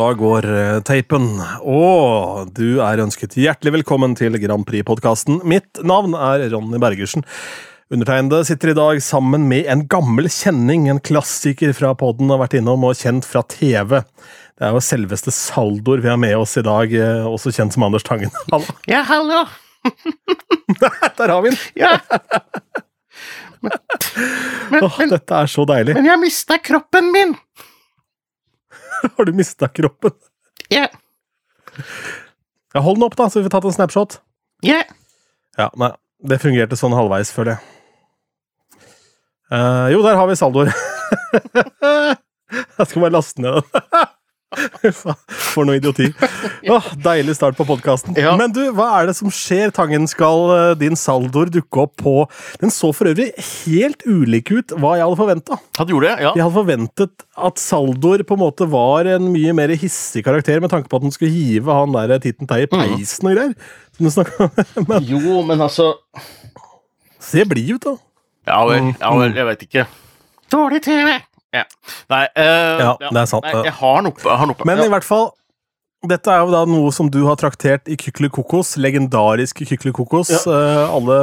da går eh, teipen. Og du er ønsket hjertelig velkommen til Grand Prix-podkasten. Mitt navn er Ronny Bergersen. Undertegnede sitter i dag sammen med en gammel kjenning, en klassiker fra podden, har vært innom og kjent fra TV. Det er jo selveste Saldor vi har med oss i dag, eh, også kjent som Anders Tangen. Hallo. Ja, hallo. Der har vi den! Ja. Men, men, oh, dette er så deilig. men jeg mista kroppen min! Har du mista kroppen? Ja. Ja, hold den opp, da, så vi får tatt en snapshot. Ja. Ja, nei, det fungerte sånn halvveis, føler jeg. Uh, jo, der har vi Saldor. jeg skal bare laste ned den. For noe idioti. Åh, deilig start på podkasten. Ja. Men du, hva er det som skjer? Tangen skal eh, din Saldor dukke opp på Den så for øvrig helt ulik ut hva jeg hadde forventa. Ja. Jeg hadde forventet at Saldor på en måte var en mye mer hissig karakter, med tanke på at han skulle hive han der Titten Tei i peisen og greier. Som du om. Men Jo, men altså se blid ut, da. Ja vel, ja vel, jeg vet ikke. Dårlig TV! Ja. Nei, uh, Ja, det er sant, Nei, jeg har den oppe. Jeg har. Men ja. i hvert fall dette er jo da noe som du har traktert i Kykeli Kokos. Legendarisk Kykeli Kokos. Uh, alle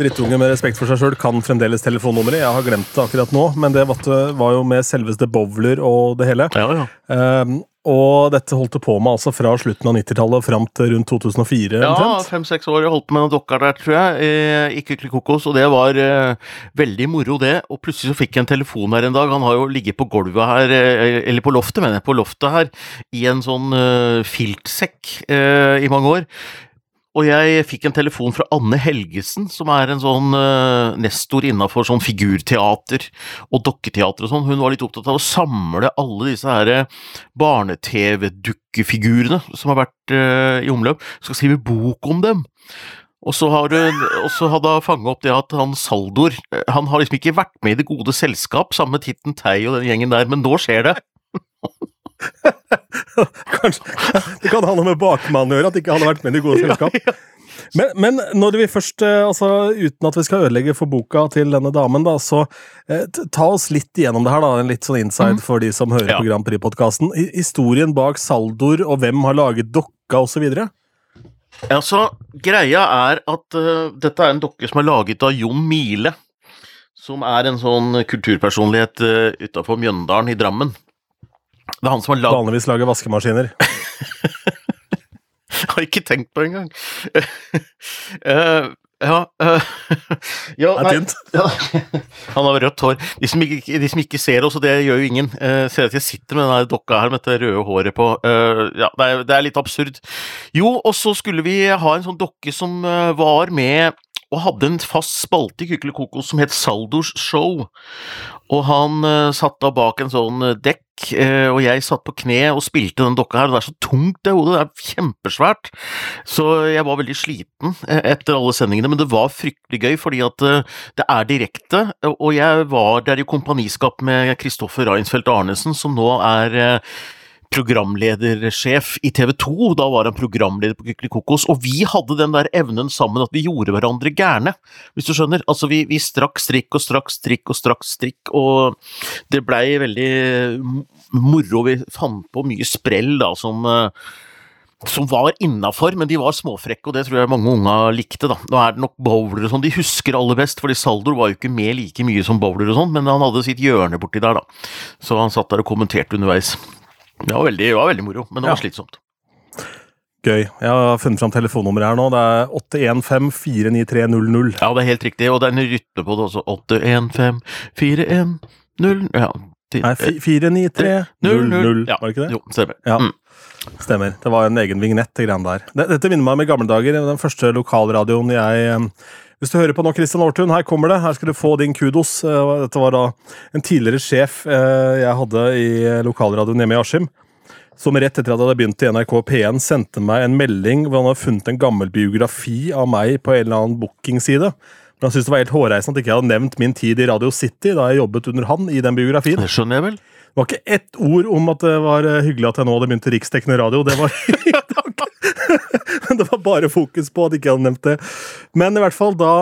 drittunger med respekt for seg sjøl kan fremdeles telefonnummeret. Jeg har glemt det akkurat nå, men det var, var jo med selveste Bowler og det hele. ja, ja. Eh, og dette holdt du på med altså fra slutten av 90-tallet og fram til rundt 2004. Ja, fem-seks år. Jeg holdt på med noen dokker der, tror jeg, eh, i Kykeli Kokos, og det var eh, veldig moro, det. Og plutselig så fikk jeg en telefon her en dag. Han har jo ligget på gulvet her, eh, eller på loftet, mener jeg, på loftet her, i en sånn eh, filtsekk i mange år. Og jeg fikk en telefon fra Anne Helgesen, som er en sånn uh, nestor innafor sånn figurteater og dokketeater og sånn. Hun var litt opptatt av å samle alle disse her eh, barne-TV-dukkefigurene som har vært uh, i omløp. Skal skrive bok om dem. Og så, har hun, og så hadde hun fanget opp det at han Saldor Han har liksom ikke vært med i Det gode selskap sammen med Titten Tei og den gjengen der, men nå skjer det. Kanskje Det kan ha noe med bakmannen å gjøre, at ikke han har vært med i det gode selskap. Men, men når vi først, eh, altså uten at vi skal ødelegge for boka til denne damen, da, så eh, ta oss litt igjennom det her, da. En litt sånn inside for de som hører Ja. på Grand Prix-podkasten. Historien bak Saldor, og hvem har laget dokka, osv. Ja, så Greia er at uh, dette er en dokke som er laget av Jon Mile, som er en sånn kulturpersonlighet uh, utafor Mjøndalen i Drammen. Det er han som har lagd Vanligvis lager vaskemaskiner. Jeg har ikke tenkt på det engang. uh, ja uh, ja, nei, ja, Han har rødt hår. De som ikke, de som ikke ser oss, og det gjør jo ingen, uh, ser at jeg sitter med den dokka her med dette røde håret på. Uh, ja, det er, det er litt absurd. Jo, og så skulle vi ha en sånn dokke som var med og hadde en fast spalte i Kykeli Kokos som het Saldors Show. Og han uh, satt da bak en sånn eh, dekk, uh, og jeg satt på kne og spilte den dokka her. Det er så tungt, det hodet. Det er kjempesvært. Så jeg var veldig sliten uh, etter alle sendingene, men det var fryktelig gøy, fordi at det er direkte. Og jeg var der i kompaniskap med Kristoffer Reinsfeldt Arnesen, som nå er programledersjef i TV 2, da var han programleder på Kykeli Kokos, og vi hadde den der evnen sammen at vi gjorde hverandre gærne, hvis du skjønner. Altså, vi, vi strakk strikk og strakk strikk og strakk strikk, og det blei veldig moro. Vi fant på mye sprell, da, som eh, som var innafor, men de var småfrekke, og det tror jeg mange unger likte. da. Nå er det nok bowlere sånn, de husker aller best, fordi Saldor var jo ikke med like mye som bowler og sånn, men han hadde sitt hjørne borti der, da. Så han satt der og kommenterte underveis. Det var veldig, det var veldig moro, men det var Ja. slitsomt. Gøy. Jeg har funnet fram telefonnummeret her nå. Det er 815-49300. Ja, det er helt riktig, og det er en rytme på det også. 8154100 Ja. Nei, fi- 49300, Ja, var det ikke det? Jo, stemmer. Ja. Mm. Stemmer. Det var en egen vignett, det greiene der. Dette minner meg om i gamle dager. Den første lokalradioen jeg Hvis du hører på nå, Christian Aartun, her kommer det. Her skal du få din kudos. Eh, Dette var da en tidligere sjef eh, jeg hadde i lokalradioen hjemme i Askim. Som rett etter at jeg hadde begynt i NRK P1, sendte meg en melding hvor han hadde funnet en gammel biografi av meg på en eller annen bookingside. Men han syntes det var helt hårreisende at ikke jeg hadde nevnt min tid i Radio City da jeg jobbet under han i den biografien. Det skjønner jeg vel. Det var ikke ett ord om at det var eh, hyggelig at jeg nå hadde begynt i riksdekkende radio. Det var, det var bare fokus på at jeg ikke hadde nevnt det. Men i hvert fall da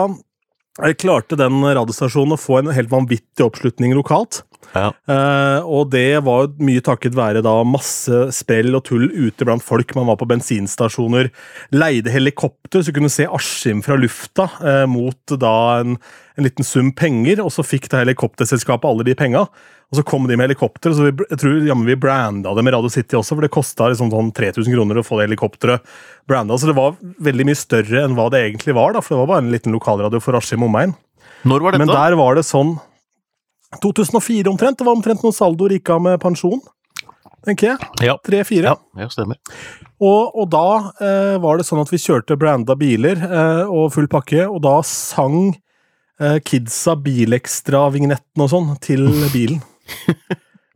Jeg klarte den radiostasjonen å få en helt vanvittig oppslutning lokalt. Ja. Eh, og det var mye takket være da masse sprell og tull ute blant folk. Man var på bensinstasjoner, leide helikopter så kunne se Askim fra lufta eh, mot da en, en liten sum penger, og så fikk da helikopterselskapet alle de penga. Og så kom de med helikopter, så vi, jeg tror jammen vi branda det med Radio City også, for det kosta liksom sånn 3000 kroner å få det helikopteret branda. Så det var veldig mye større enn hva det egentlig var, da, for det var bare en liten lokalradio for Askim omegn. Når var dette? Men der var det sånn 2004 omtrent. Det var omtrent noen saldoer gikk av med pensjon. Tenker jeg. Ja. Tre-fire. Ja, ja, stemmer. Og, og da eh, var det sånn at vi kjørte branda biler eh, og full pakke, og da sang eh, kidsa Bilekstra-vignetten og sånn til bilen.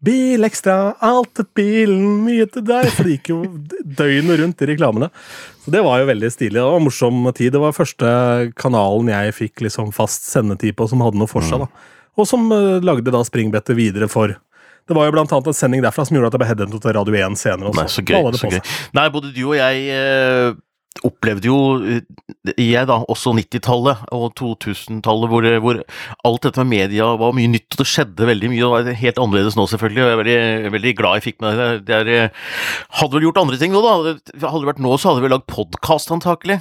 Bilekstra, alt til bilen, mye til deg. For det gikk jo døgnet rundt i reklamene. Så det var jo veldig stilig. Det var en morsom tid. Det var første kanalen jeg fikk liksom fast sendetid på som hadde noe for seg. da. Og som uh, lagde da springbrettet videre for Det var jo blant annet en sending derfra som gjorde at jeg ble headhuntet til Radio 1 senere. Nei, så gøy. Så gøy. Nei, både du og jeg eh, opplevde jo eh, Jeg, da, også 90-tallet og 2000-tallet, hvor, hvor alt dette med media var mye nytt, og det skjedde veldig mye. og Det er helt annerledes nå, selvfølgelig, og jeg er veldig, veldig glad jeg fikk med det. det er, eh, hadde vel gjort andre ting nå, da. Hadde det vært nå, så hadde vi lagd podkast, antakelig.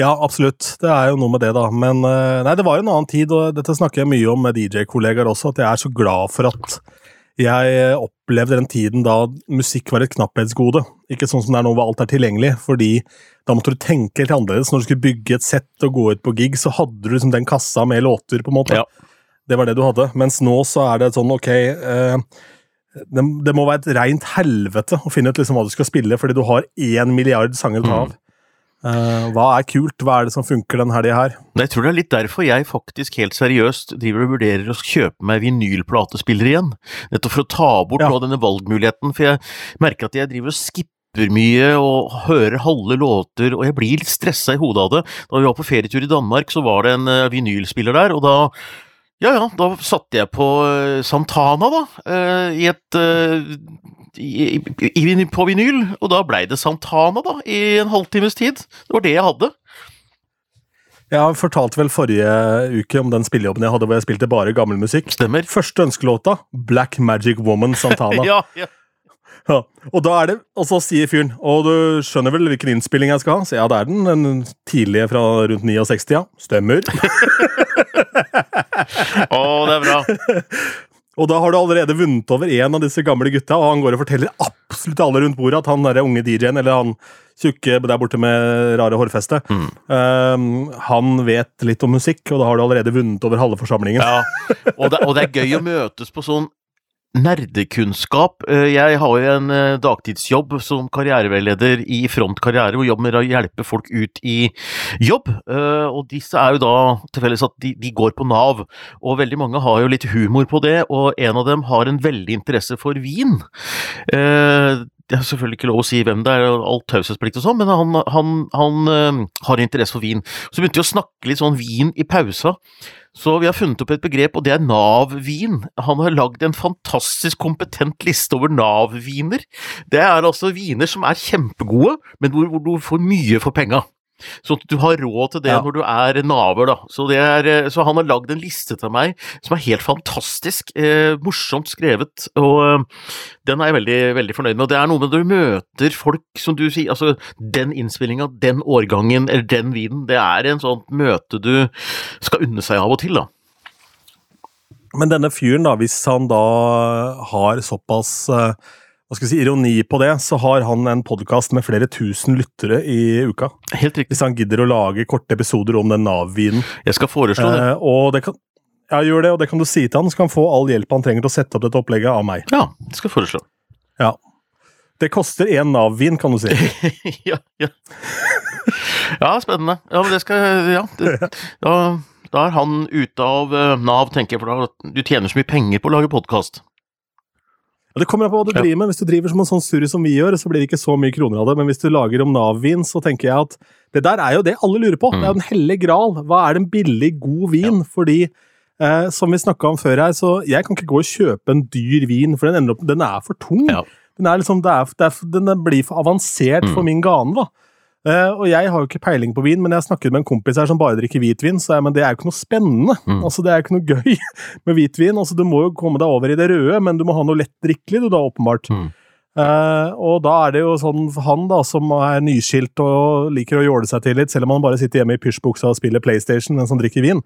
Ja, absolutt. Det er jo noe med det, da. Men eh, nei, det var en annen tid, og dette snakker jeg mye om med DJ-kollegaer også, at jeg er så glad for at jeg opplevde den tiden da musikk var et knapphetsgode. Ikke sånn som det er nå hvor alt er tilgjengelig, fordi da måtte du tenke helt annerledes. Når du skulle bygge et sett og gå ut på gig, så hadde du liksom den kassa med låter, på en måte. Ja. Det var det du hadde. Mens nå så er det sånn, ok eh, det, det må være et reint helvete å finne ut liksom hva du skal spille, fordi du har én milliard sanger å ta av. Eh, hva er kult? Hva er det som funker den helga her? Jeg tror det er litt derfor jeg faktisk helt seriøst driver og vurderer å kjøpe meg vinylplatespiller igjen. Nettopp for å ta bort Ja. denne valgmuligheten, for jeg merker at jeg driver og skipper mye og hører halve låter, og jeg blir litt stressa i hodet av det. Da vi var på ferietur i Danmark, så var det en eh, vinylspiller der, og da ja, ja, da satte jeg på eh, Santana, da, eh, i et eh, i, i, i, på vinyl, og da blei det Santana, da, i en halvtimes tid. Det var det jeg hadde. Jeg fortalte vel forrige uke om den spillejobben jeg hadde hvor jeg spilte bare gammel musikk. Stemmer. Første ønskelåta, Black Magic Woman Santana. Ja, ja. Ja. Og da er det, og så sier fyren Og du skjønner vel hvilken innspilling jeg skal ha? Så ja, det er den. Den tidlige fra rundt 69, ja. Stemmer. Å, det er bra. Og da har du allerede vunnet over en av disse gamle gutta, og han går og forteller absolutt alle rundt bordet at han derre unge DJ-en, eller han tjukke der borte med rare hårfeste, Mm. um, han vet litt om musikk, og da har du allerede vunnet over halve forsamlingen. Ja. Og, det, og det er gøy å møtes på sånn nerdekunnskap. Eh, Jeg har jo en eh, dagtidsjobb som karriereveileder i Front karriere, hvor jobben er å hjelpe folk ut i jobb. Eh, Og disse er jo da til felles at de, de går på Nav, og veldig mange har jo litt humor på det, og en av dem har en veldig interesse for vin. Det er selvfølgelig ikke lov å si hvem det er, alt taushetsplikt og sånn, men han, han, han eh, har interesse for vin. Så begynte vi å snakke litt sånn vin i pausa. Så vi har funnet opp et begrep, og det er Nav-vin. Han har lagd en fantastisk kompetent liste over Nav-viner. Det er altså viner som er kjempegode, men hvor, hvor du får mye for penga. Sånn at du har råd til det Ja. når du er naver, da. Så, det er, eh, så han har lagd en liste til meg som er helt fantastisk. Eh, morsomt skrevet, og eh, den er jeg veldig, veldig fornøyd med. Og det er noe med når du møter folk, som du sier, altså den innspillinga, den årgangen eller den vinen, det er en sånn møte du skal unne seg av og til, da. Men denne fyren, da, hvis han da har såpass eh, hva skal jeg si, ironi på det, så har han en podkast med flere tusen lyttere i uka. Helt riktig. Hvis han gidder å lage korte episoder om den Nav-vinen. Jeg skal foreslå det. Eh, og det kan ja, gjør det, og det kan du si til han, så kan han få all hjelp han trenger til å sette opp dette opplegget av meg. Ja, det skal jeg foreslå. Ja. Det koster én Nav-vin, kan du si. ja, ja. ja, spennende. Ja, men det skal Ja. Det, da, da er han ute av eh, Nav, tenker jeg, for da du tjener så mye penger på å lage podkast. Ja, Det kommer an på hva du driver med. Hvis du driver som en sånn surr som vi gjør, så blir det ikke så mye kroner av det. Men hvis du lager om Nav-vin, så tenker jeg at det der er jo det alle lurer på. Det er jo den hellige gral. Hva er en billig, god vin? Fordi eh, som vi snakka om før her, så jeg kan ikke gå og kjøpe en dyr vin, for den, opp, den er for tung. Ja. Den, er liksom, det er, det er, den blir for avansert for min gane. da. Eh, og jeg har jo ikke peiling på vin, men jeg snakket med en kompis her som bare drikker hvitvin, så jeg, men det er jo ikke noe spennende. Mm. Altså, Det er jo ikke noe gøy med hvitvin. Altså, Du må jo komme deg over i det røde, men du må ha noe lettdrikkelig, du da, åpenbart. Mm. Uh, og da er det jo sånn han da, som er nyskilt og liker å jåle seg til litt, selv om han bare sitter hjemme i pysjbuksa og spiller PlayStation mens han drikker vin,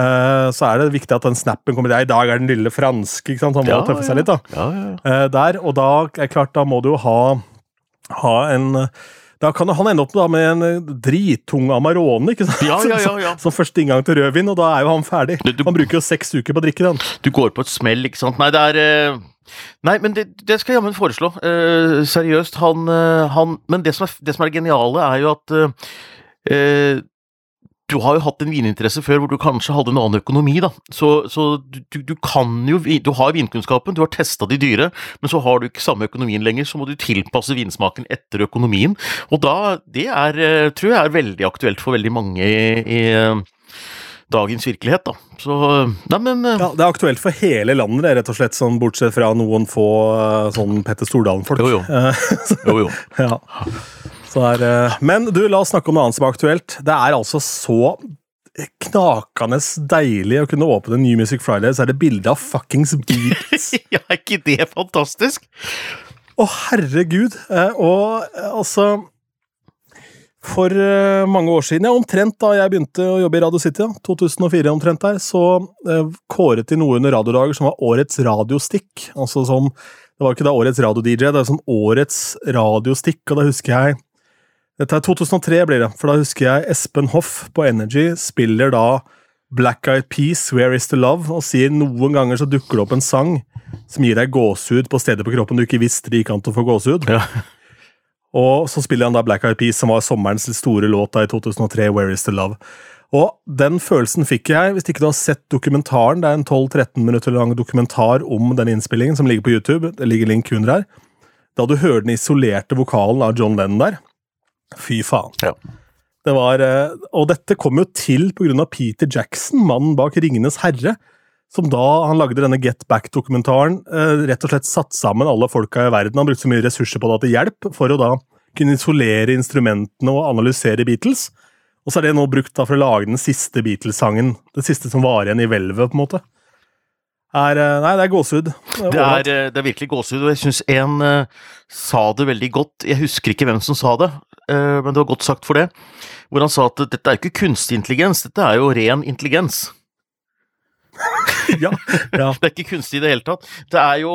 uh, så er det viktig at den snappen kommer. Ja, I dag er den lille franske, ikke sant? Han må Ja, tøffe ja. seg litt, da. Ja, ja, ja. Der, og da er klart, da må du jo ha, ha en Da kan han ende opp med en eh, drittung Amarone, ikke sant? Ja, ja, ja, ja. Som første inngang til rødvin, og da er jo han ferdig. Du- du- Han bruker jo seks uker på å drikke den. Du går på et smell, ikke sant. Nei, det er eh, Nei, men det, det skal jeg jammen foreslå. Eh, seriøst. Han, eh, han Men det som, er, det som er det geniale, er jo at eh, du har jo hatt en vininteresse før hvor du kanskje hadde en annen økonomi, da. Så, så du, du, kan jo Du har vinkunnskapen, du har testa de dyre, men så har du ikke samme økonomien lenger, så må du tilpasse vinsmaken etter økonomien. Og da Det er, eh, tror jeg er veldig aktuelt for veldig mange i, i eh, dagens virkelighet, da. Så Nei, men eh, Ja, Det er aktuelt for hele landet, det, rett og slett, sånn, bortsett fra noen få sånn Petter Stordalen-folk. Jo, jo. Jo, jo. ja. Er, eh, men du, la oss snakke om noe annet som er aktuelt. Det er altså så knakende deilig å kunne åpne New Music Friday, så er det bilde av fuckings Beatles. ja, er ikke det fantastisk? Å, herregud. Eh, og eh, altså For mange år siden, ja, omtrent da jeg begynte å jobbe i Radio City, da, 2004 omtrent der, så kåret de noe under radiodager som var Årets radiostikk. Altså som Det var ikke da Årets radio-DJ, det var som Årets radiostikk, og da husker jeg Dette er 2003 blir det, for da husker jeg Espen Hoff på Energy spiller da Black Eyed Peas, Where Is The Love, og sier noen ganger så dukker det opp en sang som gir deg gåsehud på steder på kroppen du ikke visste det gikk an til å få gåsehud. Ja. Og så spiller han da Black Eyed Peas, som var sommerens store låt da i 2003, Where Is The Love. Og den følelsen fikk jeg, hvis ikke du har sett dokumentaren, det er en 12-13 minutter lang dokumentar om den innspillingen som ligger på YouTube, det ligger link under her, da du hører den isolerte vokalen av John Lennon der. Fy faen. Ja. Det var, eh, og dette kom jo til av Peter Jackson, mannen bak Ringenes herre, som da han lagde denne Get Back-dokumentaren, eh, rett og slett satt sammen alle folka i verden. Han brukte så mye ressurser på det til hjelp, for å da kunne isolere instrumentene og analysere Beatles. Og så er det nå brukt da for å lage den siste Beatles-sangen, det siste som var igjen i hvelvet, på en måte. Er, eh, nei, det er gåsehud. Det eh, det er virkelig gåsehud, og jeg syns en uh, sa det veldig godt. Jeg husker ikke hvem som sa det, men det var godt sagt for det. Hvor han sa at dette er ikke kunstig intelligens, dette er jo ren intelligens. ja, ja. Det er ikke kunstig i det hele tatt. Det er jo,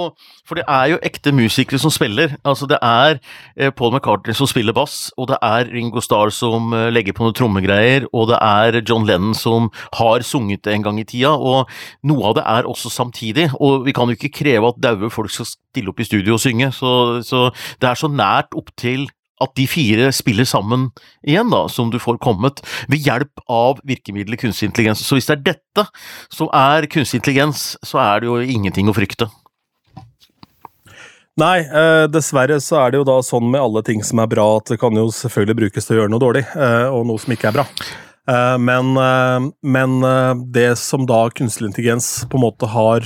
for det er jo ekte musikere som spiller. Altså Det er eh, Paul McCartney som spiller bass, og det er Ringo Starr som eh, legger på noen trommegreier, og det er John Lennon som har sunget det en gang i tida, og noe av det er også samtidig. Og vi kan jo ikke kreve at daue folk skal stille opp i studio og synge, så, så det er så nært opp til at de fire spiller sammen igjen, da, som du får kommet, ved hjelp av virkemidlet kunstig intelligens. Så hvis det er dette som er kunstig intelligens, så er det jo ingenting å frykte. Nei, eh, dessverre så er det jo da sånn med alle ting som er bra, at det kan jo selvfølgelig brukes til å gjøre noe dårlig, eh, og noe som ikke er bra. Eh, men, eh, men eh, det som da kunstig intelligens på en måte har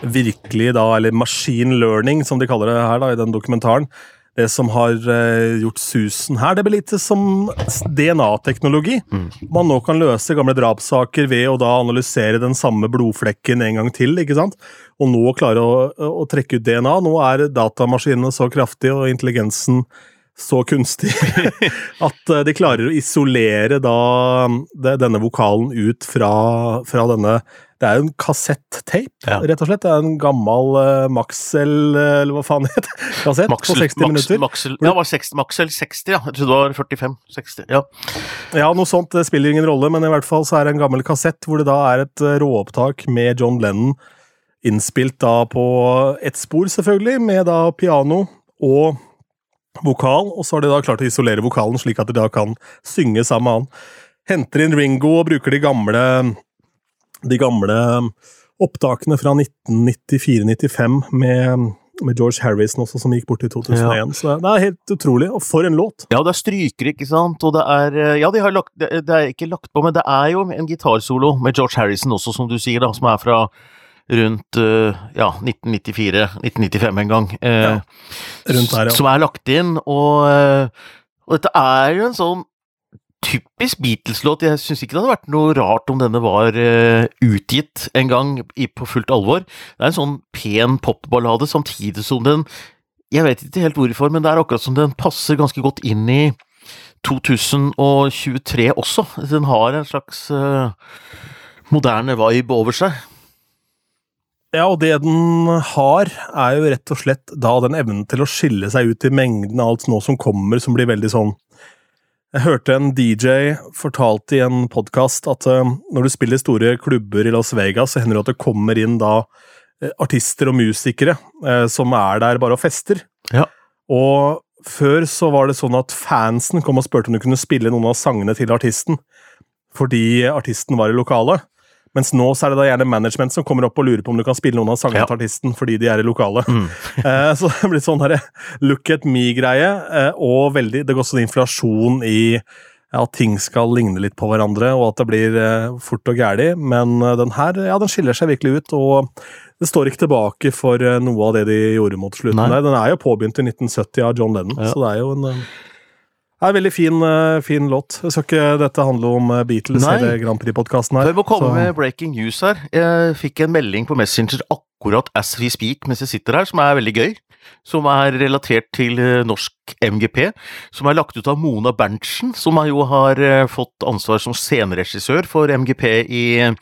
virkelig da, eller machine learning, som de kaller det her da, i den dokumentaren, det som har eh, gjort susen her, det blir litt som DNA-teknologi. Man nå kan løse gamle drapssaker ved å da analysere den samme blodflekken en gang til, ikke sant? Og nå klare å, å trekke ut DNA. Nå er datamaskinene så kraftige og intelligensen så kunstig at eh, de klarer å isolere da denne vokalen ut fra, fra denne Det er jo en kassettape, Ja. rett og slett. Det er en gammel uh, Maxell, eh, eller hva faen det kassett Maxel, på 60 minutter. Maxel, ja, var 60, Maxel 60, ja. Jeg trodde det var 45. 60, ja. Ja, noe sånt det spiller ingen rolle, men i hvert fall så er det en gammel kassett hvor det da er et eh, råopptak med John Lennon innspilt da på ett spor, selvfølgelig, med da piano og vokal, og så har de da klart å isolere vokalen slik at de da kan synge sammen med han. Henter inn Ringo og bruker de gamle de gamle opptakene fra 1994-95 med, med George Harrison også, som gikk bort i 2001. Så det er helt utrolig, og for en låt! Ja, det er strykere, ikke sant, og det er eh, Ja, de har lagt det, er ikke lagt på, men det er jo en gitarsolo med George Harrison også, som du sier, da, som er fra rundt eh, ja, 1994-1995 en gang. eh, Ja, rundt der, ja. Som er lagt inn, og, Og dette er jo en sånn typisk Beatles-låt. Jeg syns ikke det hadde vært noe rart om denne var uh, utgitt en gang i, på fullt alvor. Det er en sånn pen popballade, samtidig som den Jeg vet ikke helt hvorfor, men det er akkurat som den passer ganske godt inn i 2023 også. Den har en slags uh, moderne vibe over seg. Ja, og det den har, er jo rett og slett da den evnen til å skille seg ut i mengden av alt nå som kommer, som blir veldig sånn Jeg hørte en DJ fortalte i en podkast at uh, når du spiller store klubber i Las Vegas, så hender det at det kommer inn da uh, artister og musikere uh, som er der bare og fester. Ja. Og før så var det sånn at fansen kom og spurte om du kunne spille noen av sangene til artisten, fordi artisten var i lokalet. Mens nå så er det da gjerne management som kommer opp og lurer på om du kan spille noen av sangene til artisten fordi de er i lokalet. Mm. Eh, så det blir sånn her look at me-greie, eh, og veldig Det går også inflasjon i ja, at ting skal ligne litt på hverandre, og at det blir eh, fort og gæli. Men eh, den her ja, den skiller seg virkelig ut, og det står ikke tilbake for noe av det de gjorde mot slutten. Nei. der. Den er jo påbegynt i 1970 av John Lennon, Ja. så det er jo en eh, er en veldig fin, eh, fin låt. Jeg skal ikke dette handle om eh, Beatles Nei. eller Grand Prix-podkasten her. Jeg må komme så- med breaking news her. Jeg fikk en melding på Messenger akkurat as we speak mens jeg sitter her, som er veldig gøy. Som er relatert til eh, norsk MGP. Som er lagt ut av Mona Berntsen, som har jo har fått ansvar som sceneregissør for MGP i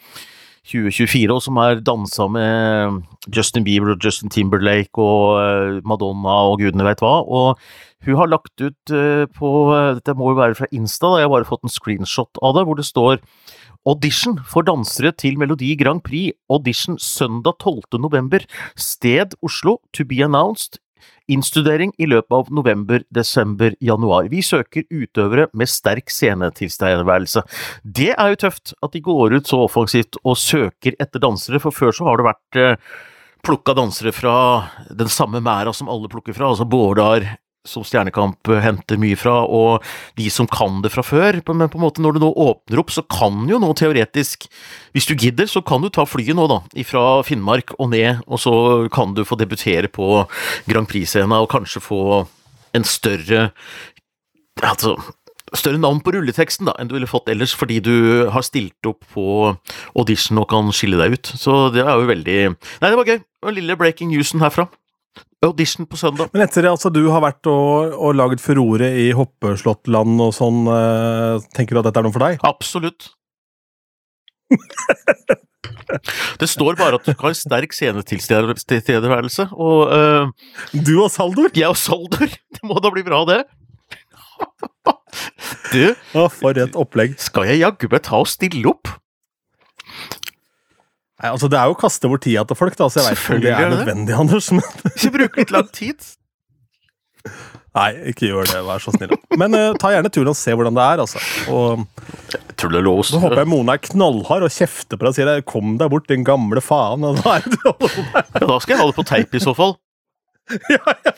2024, og som har dansa med Justin Bieber og Justin Timberlake og eh, Madonna og gudene veit hva. Og hun har lagt ut eh, på Dette må jo være fra Insta, da. jeg har bare fått en screenshot av det, hvor det står Audition for dansere til Melodi Grand Prix. Audition søndag 12. november. Sted Oslo. To be announced. Innstudering i løpet av november, desember, januar. Vi søker utøvere med sterk scenetilstedeværelse. Det er jo tøft at de går ut så offensivt og søker etter dansere, for før så har det vært eh, plukka dansere fra den samme mæra som alle plukker fra, altså Bårdar, som Stjernekamp eh, henter mye fra, og de som kan det fra før. Men på en måte når du nå åpner opp, så kan jo nå teoretisk, hvis du gidder, så kan du ta flyet nå, da, fra Finnmark og ned, og så kan du få debutere på Grand Prix-scena og kanskje få en større Altså større navn på rulleteksten da, enn du ville fått ellers, fordi du har stilt opp på audition og kan skille deg ut. Så det er jo veldig Nei, det var gøy. Det lille breaking newsen herfra. Audition på søndag. Men etter altså du har vært og, og lagd furore i hoppeslåttland og sånn, eh, tenker du at dette er noe for deg? Absolutt. Det står bare at du har sterk scenetilstedeværelse, og uh, Du og Saldor? jeg og Saldor, det må da bli bra, det. Du, Å, for et opplegg. skal jeg jaggu meg ta og stille opp? Nei, altså Det er jo å kaste bort tida til folk, da, så jeg vet ikke om det er nødvendig, Anders. Ikke bruke litt lang tid? nei, ikke gjør det, vær så snill. Men uh, ta gjerne turen og se hvordan det er, altså. Og Jeg tror det er lov så håper jeg Mona er knallhard og kjefter på deg og sier 'kom deg bort, din gamle faen'. Og da er det Ja, da skal jeg ha det på teip i så fall. ja, ja.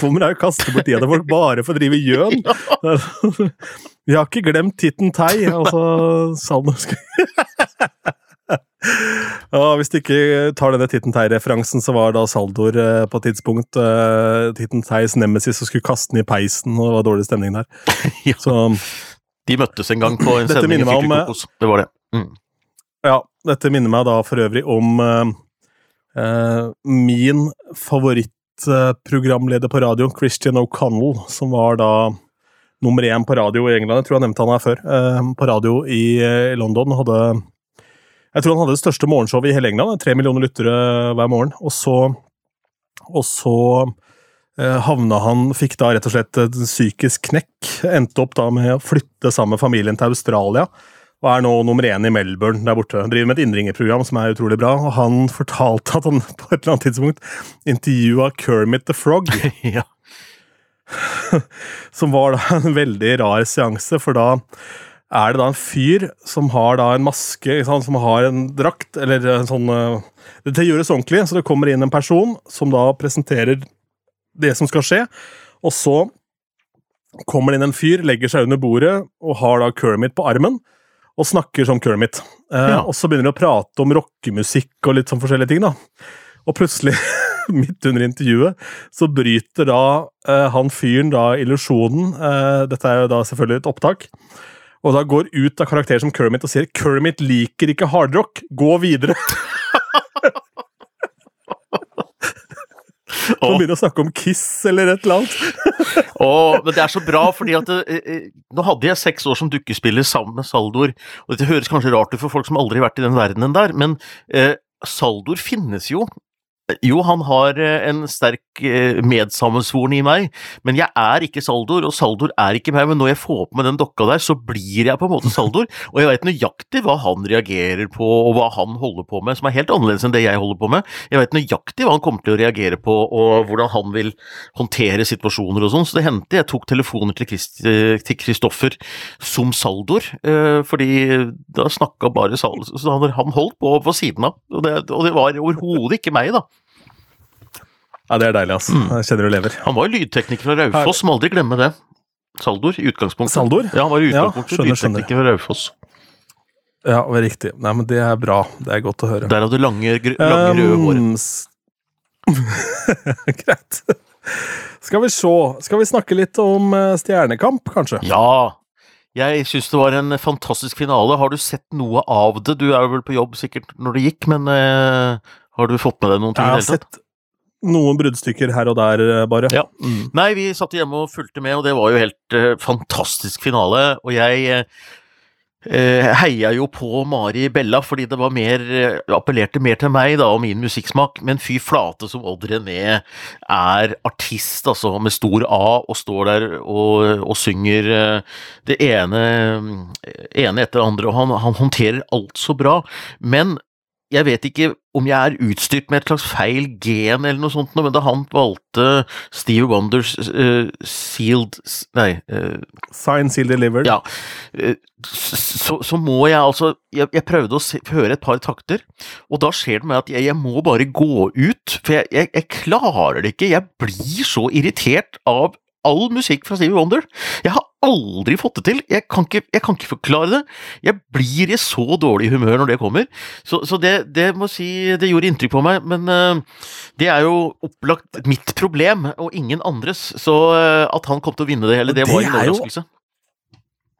kommer her og kaster bort tida til folk bare for å drive gjøn. Vi har ikke glemt Titten Tei, altså Saldor Ja, Hvis du ikke tar denne Titten Tei-referansen, så var da Saldor eh, på et tidspunkt eh, Titten Teis nemesis og skulle kaste den i peisen, og det var dårlig stemning der. Ja. Så De møttes en gang på en sending i minner meg. Det var det. Mm. ja, dette minner meg da for øvrig om eh, eh, min favorittprogramleder på radio, Christian O'Connell, som var da nummer én på radio i England. Jeg tror jeg nevnte han her før. eh, på radio i, eh, London. Hadde Jeg tror han hadde det største morgenshowet i hele England. Tre millioner lyttere hver morgen. Og så, og så eh, havna han Fikk da rett og slett et psykisk knekk. Endte opp da med å flytte sammen med familien til Australia. Og er nå nummer én i Melbourne der borte. Driver med et innringerprogram som er utrolig bra. Og han fortalte at han på et eller annet tidspunkt intervjua Kermit the Frog. ja. som var da en veldig rar seanse, for da er det da en fyr som har da en maske, som har en drakt, eller en sånn eh, Det gjøres ordentlig, så det kommer inn en person som da presenterer det som skal skje, og så kommer det inn en fyr, legger seg under bordet og har da Kermit på armen. Og snakker som Kermit. Eh, Ja. Og så begynner de å prate om rockemusikk og litt sånn forskjellige ting. da. Og plutselig midt under intervjuet, så bryter da eh, han fyren da illusjonen eh, Dette er jo da selvfølgelig et opptak. Og da går ut av karakterer som Kermit og sier 'Kermit liker ikke hardrock, gå videre'. Og begynner å snakke om Kiss eller et eller annet. Åh, men det er så bra, fordi at eh, eh, Nå hadde jeg seks år som dukkespiller sammen med Saldor, og dette høres kanskje rart ut for folk som aldri har vært i den verdenen der, men eh, Saldor finnes jo. Jo, han har eh, en sterk eh, medsammensvoren i meg, men jeg er ikke Saldor, og Saldor er ikke meg. Men når jeg får på meg den dokka der, så blir jeg på en måte Saldor, og jeg vet nøyaktig hva han reagerer på, og hva han holder på med, som er helt annerledes enn det jeg holder på med. Jeg vet nøyaktig hva han kommer til å reagere på, og hvordan han vil håndtere situasjoner og sånn. Så det hendte jeg tok telefoner til Kristoffer som Saldor, fordi da snakka bare Saldor, så han holdt på på siden av, og det, og det var overhodet ikke meg, da. Ja, Det er deilig, altså. Mm. Jeg kjenner du lever. Han var jo lydtekniker fra Raufoss, må aldri glemme det. Saldor, i utgangspunktet. Saldor? Ja, han var i Ja, skjønner, lydtekniker fra Raufoss. Ja, riktig. Nei, men det er bra. Det er godt å høre. Der hadde du lange, gr- lange røde håret. Um, Greit. Skal vi se. Skal vi snakke litt om eh, Stjernekamp, kanskje? Ja! Jeg syns det var en fantastisk finale. Har du sett noe av det? Du er vel på jobb sikkert når det gikk, men uh, har du fått med deg noen ting? Jeg i har det hele tatt? Noen bruddstykker her og der, eh, bare. Ja. Mm. Nei, vi satt hjemme og fulgte med, og det var jo helt uh, fantastisk finale. Og jeg eh, eh, heia jo på Mari Bella fordi det var mer uh, appellerte mer til meg da, og min musikksmak, men fy flate som Odd René er artist, altså, med stor A, og står der og, og synger uh, det ene, ene etter det andre, og han, han håndterer alt så bra. Men jeg vet ikke om jeg er utstyrt med et slags feil gen eller noe sånt, men da han valgte Steve Wonders uh, Sealed Nei. Uh, Sign, Sealed delivered. ja. eh, Så, så må jeg altså Jeg, jeg prøvde å se, høre et par takter, og da skjer det meg at jeg, jeg må bare gå ut. For jeg, jeg, jeg klarer det ikke. Jeg blir så irritert av all musikk fra Stevie Wonder. Jeg har aldri fått det til. Jeg kan ikke, jeg kan ikke forklare det. Jeg blir i så dårlig humør når det kommer. Så, så det, det må si, det gjorde inntrykk på meg. Men uh, det er jo opplagt mitt problem, og ingen andres. Så uh, at han kom til å vinne det hele, det Det var en er overraskelse.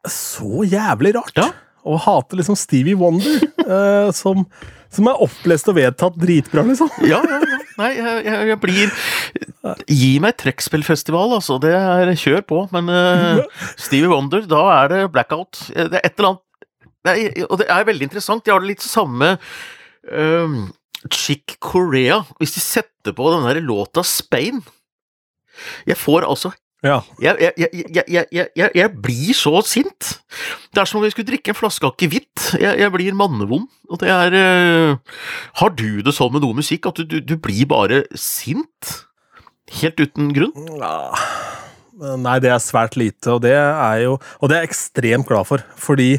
Så jævlig rart! Ja. Å hate liksom Stevie Wonder, uh, som, som er opplest og vedtatt dritbra, liksom. Ja, ja. Nei, jeg, jeg, jeg blir Gi meg trekkspillfestival, altså. Det er kjør på. Men uh, Stevie Wonder, da er det blackout. Eh, Det er et eller annet er, Og det er veldig interessant. De har det litt samme um, Chick Korea. Hvis de setter på den der låta Spain Jeg får altså Ja. jeg, jeg, jeg, jeg, blir så sint. Det er som om jeg skulle drikke en flaske akevitt. Jeg, jeg blir mannevond. Og det er uh, Har du det sånn med noe musikk at du, du, du blir bare sint? Helt uten grunn? Ja. Nei, det er svært lite, og det er jo Og det er jeg ekstremt glad for, fordi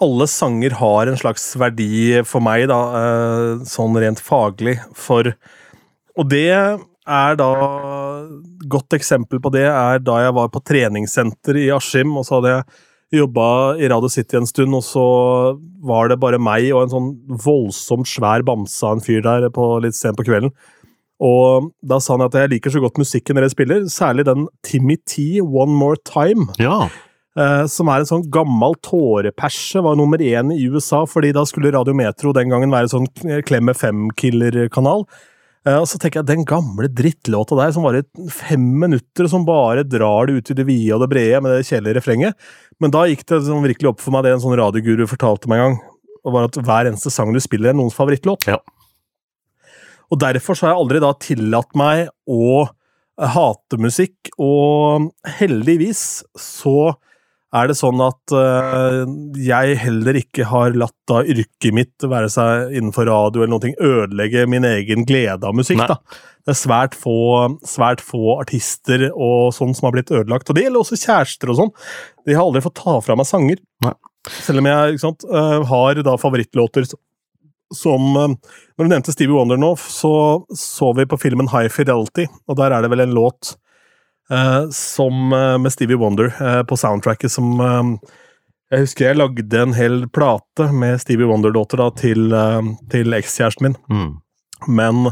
alle sanger har en slags verdi for meg, da, eh, sånn rent faglig, for Og det er da Godt eksempel på det er da jeg var på treningssenter i Askim, og så hadde jeg jobba i Radio City en stund, og så var det bare meg og en sånn voldsomt svær bamse av en fyr der på litt sent på kvelden. Og da sa han at jeg liker så godt musikken dere spiller, særlig den Timmy T, One More Time, Ja. eh, som er en sånn gammel tåreperse, var nummer én i USA, fordi da skulle Radio Metro den gangen være sånn Klemme FM-killer-kanal. Eh, og så tenker jeg, den gamle drittlåta der, som varer fem minutter, som bare drar det ut i det vide og det brede med det kjedelige refrenget. Men da gikk det sånn virkelig opp for meg det en sånn radioguru fortalte meg en gang, og var at hver eneste sang du spiller, er noens favorittlåt. Ja. Og derfor så har jeg aldri da tillatt meg å hate musikk, og heldigvis så er det sånn at uh, jeg heller ikke har latt da yrket mitt, være seg innenfor radio eller noe, ødelegge min egen glede av musikk. Nei. da. Det er svært få, svært få artister og sånn som har blitt ødelagt. Og det gjelder også kjærester og sånn. De har aldri fått ta fra meg sanger. Nei. Selv om jeg sant, eh, har da favorittlåter som eh, Når du nevnte Stevie Wonder nå, så så vi på filmen High Fidelity, og der er det vel en låt som eh, med Stevie Wonder eh, på soundtracket som eh, Jeg husker jeg lagde en hel plate med Stevie Wonder-låter til, eh, til ekskjæresten min, Mm. men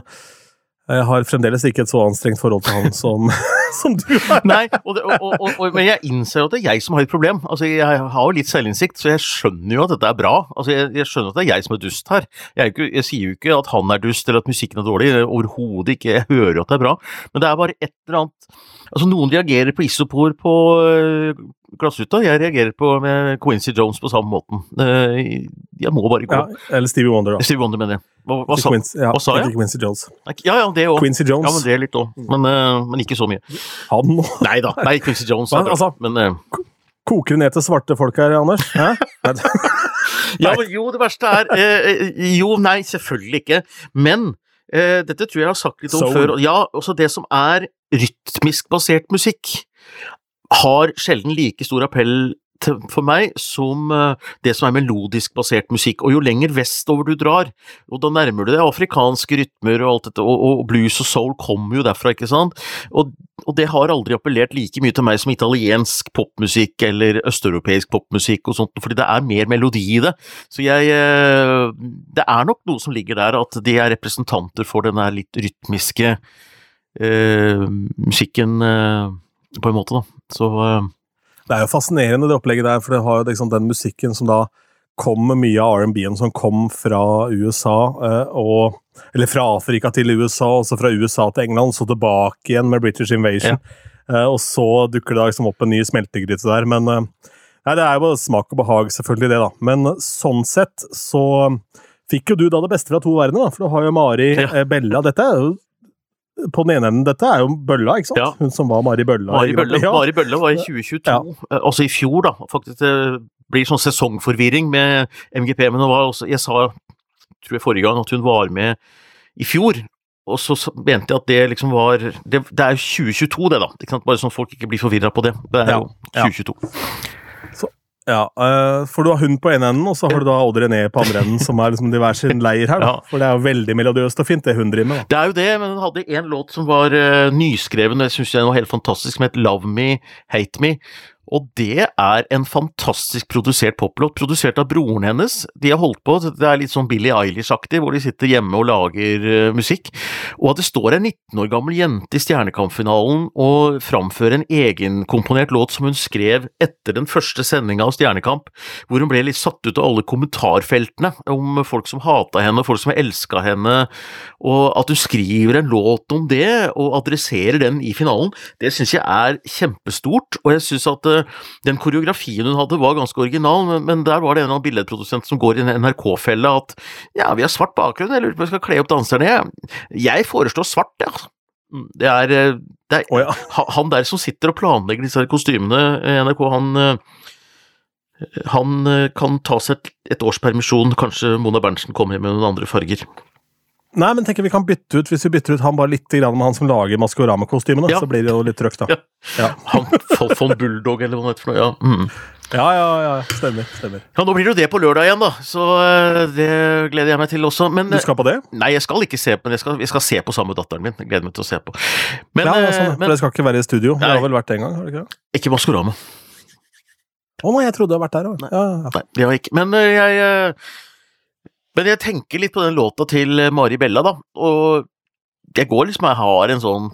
Jeg har fremdeles ikke et så anstrengt forhold til han som, som du har. Nei, og og, og, men jeg innser at det er jeg som har et problem. Altså, Jeg har jo litt selvinnsikt, så jeg skjønner jo at dette er bra. Altså, Jeg, jeg skjønner at det er jeg som er dust her. Jeg, ikke, jeg sier jo ikke at han er dust eller at musikken er dårlig, overhodet ikke. Jeg hører jo at det er bra, men det er bare et eller annet Altså, noen reagerer på isopor på øh, glassruta, jeg reagerer på med Quincy Jones på samme måten. Øh, jeg må bare gå. Ja, eller Stevie Wonder, da. Stevie Wonder, mener jeg. Hva, hva sa Quincy, ja, hva sa jeg? Ikke Quincy Jones. Ja, ja, det òg. Quincy Ja, men det er litt òg. Men, øh, men ikke så mye. Han. Nei da. Nei, Quincy Jones Men, altså? Men øh, Koker du ned til svarte folk her, Anders? Hæ? Ja, men jo, det verste er eh, eh, Jo, nei, selvfølgelig ikke. Men eh, dette tror jeg jeg har sagt litt om Soul. før. Ja, også det som er rytmisk basert musikk, har sjelden like stor appell for meg som eh, det som er melodisk basert musikk. Og jo lenger vestover du drar, og da nærmer du deg afrikanske rytmer og alt dette, og, og blues og soul kommer jo derfra, ikke sant? Og, og det har aldri appellert like mye til meg som italiensk popmusikk eller østeuropeisk popmusikk og sånt, fordi det er mer melodi i det. Så jeg eh, Det er nok noe som ligger der, at de er representanter for den litt rytmiske musikken, eh, på en måte, da. Så eh, Det er jo fascinerende, det opplegget der, for det har jo liksom den musikken som da kom med mye av R&B-en som kom fra USA, eh, og Eller fra Afrika til USA, og så fra USA til England, så tilbake igjen med British Invasion. Eh, og så dukker det liksom opp en ny smeltegryte der, men eh, Nei, det er jo smak og behag, selvfølgelig, det, da. Men sånn sett så fikk jo du da det beste fra to verdener, da. For du har jo Mari Ja. eh, Bella. Dette er jo på den ene enden, dette er jo Bølla, ikke sant? Ja. Hun som var Mari Bølla. Mari Bølla, Ja. Mari Bølla var i 2022, Ja. altså i fjor, da. Faktisk det blir sånn sesongforvirring med MGP, men hun var også, jeg sa, tror jeg forrige gang, at hun var med i fjor. Og så mente jeg at det liksom var Det, det er jo 2022, det, da. Ikke sant? Bare sånn folk ikke blir forvirra på det. Det er jo ja. 2022. Ja, eh, for du har hund på ene enden, og så har du da Odd René på andre enden, som er liksom hver sin leir her. da. Ja. For det er jo veldig melodiøst og fint, det hun driver med. da. Det er jo det, men hun hadde en låt som var uh, nyskreven, og jeg syns den var helt fantastisk, som het Love Me, Hate Me. Og det er en fantastisk produsert poplåt, produsert av broren hennes. De har holdt på, det er litt sånn Billie Eilish-aktig, hvor de sitter hjemme og lager uh, musikk. Og at det står en 19 år gammel jente i Stjernekamp-finalen og framfører en egenkomponert låt som hun skrev etter den første sendinga av Stjernekamp, hvor hun ble litt satt ut av alle kommentarfeltene om folk som hata henne, og folk som elska henne, og at du skriver en låt om det, og adresserer den i finalen, det syns jeg er kjempestort, og jeg syns at eh, den koreografien hun hadde var ganske original, men, men der var det en eller annen billedprodusent som går i en NRK-felle at ja, vi har svart bakgrunn, jeg lurer på om vi skal kle opp danserne, jeg, jeg foreslår svart, ja. Mm, Det er, eh, det er oh, ja. han der som sitter og planlegger disse kostymene i NRK, han eh, han eh, kan ta seg et, års permisjon, kanskje Mona Berntsen kommer med noen andre farger. Nei, men tenker vi kan bytte ut, hvis vi bytter ut han bare litt med han som lager Maskorama-kostymene, Ja. så blir det jo litt trøkk, da. Ja. Ja. Han von Bulldog, eller hva det heter for noe. Ja. Mm. ja, ja, ja. Stemmer. stemmer. ja, nå blir det jo det på lørdag igjen, da, så eh, det gleder jeg meg til også. Men Du skal på det? Nei, jeg skal ikke se på, men jeg skal, jeg skal se på sammen med datteren min. Jeg gleder meg til å se på. Men, ja, eh, sånn, for det skal ikke være i studio. Det har vel vært det en gang? har det ikke det? ikke Maskorama. Å nei, jeg trodde du hadde vært der òg. Ja, ja, ja. Nei, det har jeg ikke. Men eh, jeg eh, Men jeg tenker litt på den låta til eh, Mari Bella, da, og jeg går liksom Jeg har en sånn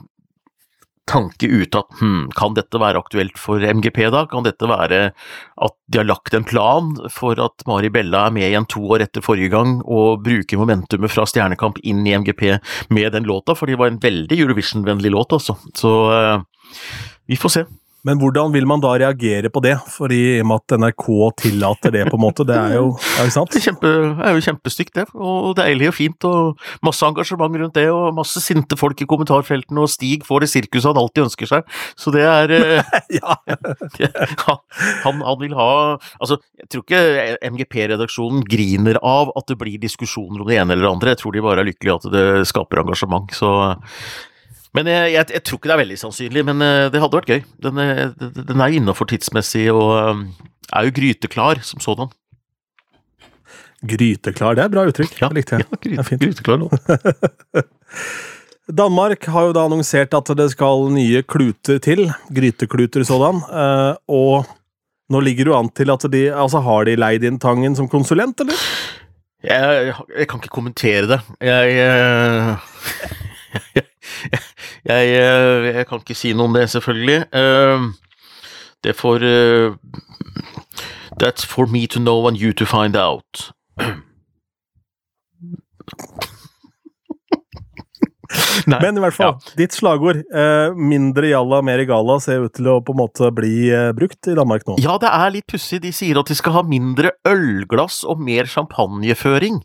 tanke ute at hm, kan dette være aktuelt for MGP da? Kan dette være at de har lagt en plan for at Mari Bella er med igjen to år etter forrige gang, og bruker momentumet fra Stjernekamp inn i MGP med den låta, for det var en veldig Eurovision-vennlig låt, altså. Så uh, vi får se. Men hvordan vil man da reagere på det? Fordi i og med at NRK tillater det, på en måte. Det er jo ja, ikke sant? Det er, kjempe, det er jo kjempestygt, det. Og deilig og fint, og masse engasjement rundt det, og masse sinte folk i kommentarfeltene, og Stig får det sirkuset han alltid ønsker seg. Så det er eh, Ja. han, han, han vil ha Altså, jeg tror ikke MGP-redaksjonen griner av at det blir diskusjoner om det ene eller det andre, jeg tror de bare er lykkelige at det skaper engasjement, så men jeg, jeg, jeg tror ikke det er veldig sannsynlig, men eh, det hadde vært gøy. Den, er- den er innafor tidsmessig og eh, er jo gryteklar som sådan. Gryteklar, det er et bra uttrykk. Ja, likte jeg. Ja, er gryteklar nå. Danmark har jo da annonsert at det skal nye kluter til. Grytekluter sådan. eh, Og nå ligger jo an til at de Altså, har de leid inn Tangen som konsulent, eller? Jeg, jeg kan ikke kommentere det. Jeg, eh, jeg, jeg, jeg, kan ikke si noe om det, selvfølgelig. Det får That's for me to know and you to find out. Men i hvert fall, ja. ditt slagord, eh, 'mindre jalla, mer gala', ser ut til å på en måte bli eh, brukt i Danmark nå? Ja, det er litt pussig. De sier at de skal ha mindre ølglass og mer champagneføring.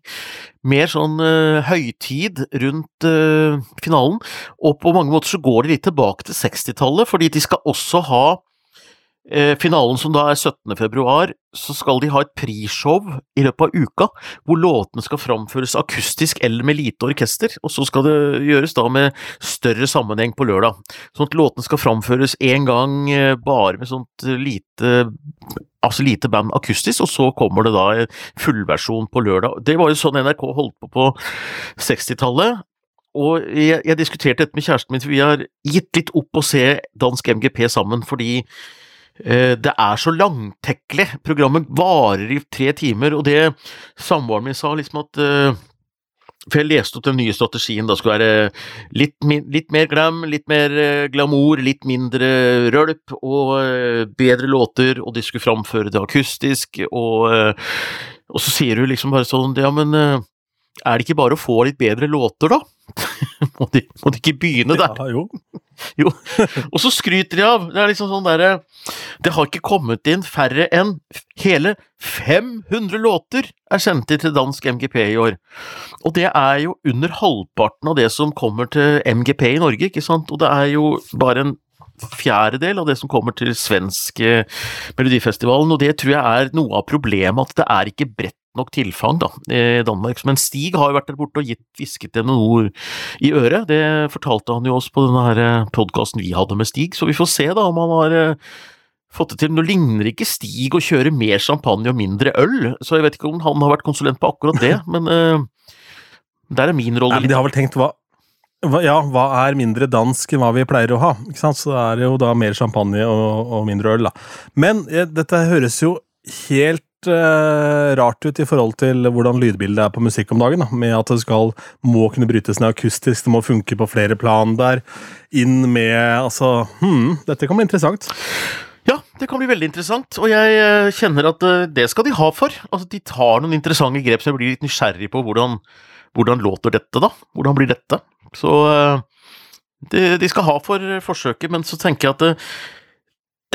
Mer sånn eh, høytid rundt eh, finalen. Og på mange måter så går de litt tilbake til 60-tallet, fordi de skal også ha finalen som da er 17. februar, så skal de ha et prisshow i løpet av uka, hvor låtene skal framføres akustisk eller med lite orkester, og så skal det gjøres da med større sammenheng på lørdag. Sånn at låtene skal framføres én gang eh, bare med sånt lite altså lite band akustisk, og så kommer det da en fullversjon på lørdag. Det var jo sånn NRK holdt på på 60-tallet, og jeg, jeg, diskuterte dette med kjæresten min, for vi har gitt litt opp å se dansk MGP sammen, fordi Eh, det er så langtekkelig. Programmet varer i tre timer, og det samboeren min sa liksom at eh, For jeg leste opp den nye strategien. Da skulle være litt, litt mer glam, litt mer eh, glamour, litt mindre rølp og bedre låter, og de skulle framføre det akustisk, og, og så sier du liksom bare sånn Ja, men er det ikke bare å få litt bedre låter, da? Må, de, må, de, ikke begynne der? Ja, jo. jo. Og så skryter de av. Det er liksom sånn derre Det har ikke kommet inn færre enn hele 500 låter er sendt inn til dansk MGP i år. Og det er jo under halvparten av det som kommer til MGP i Norge, ikke sant? Og det er jo bare en fjerdedel av det som kommer til svensk Melodifestivalen, og det tror jeg er noe av problemet, at det er ikke bredt nok tilfang da, i Danmark. Men Stig har jo vært der borte og gitt, hvisket dem noen ord i øret. Det fortalte han jo oss på denne eh, podkasten vi hadde med Stig, så vi får se da om han har eh, fått det til. Nå ligner ikke Stig å kjøre mer champagne og mindre øl, så jeg vet ikke om han har vært konsulent på akkurat det, men uh, der er min rolle litt De har vel tenkt hva ja, hva er mindre dansk enn hva vi pleier å ha? Ikke sant? Så det er jo da mer champagne og, og mindre øl, da. Men dette høres jo helt uh, rart ut i forhold til hvordan lydbildet er på musikk om dagen. Da. Med at det skal, må kunne brytes ned akustisk, det må funke på flere plan der. Inn med Altså hmm, Dette kan bli interessant. Ja, det kan bli veldig interessant, og jeg uh, kjenner at uh, det skal de ha for. Altså, De tar noen interessante grep, så jeg blir litt nysgjerrig på hvordan, hvordan låter dette, da? Hvordan blir dette? Så det, de skal ha for forsøket, men så tenker jeg at det,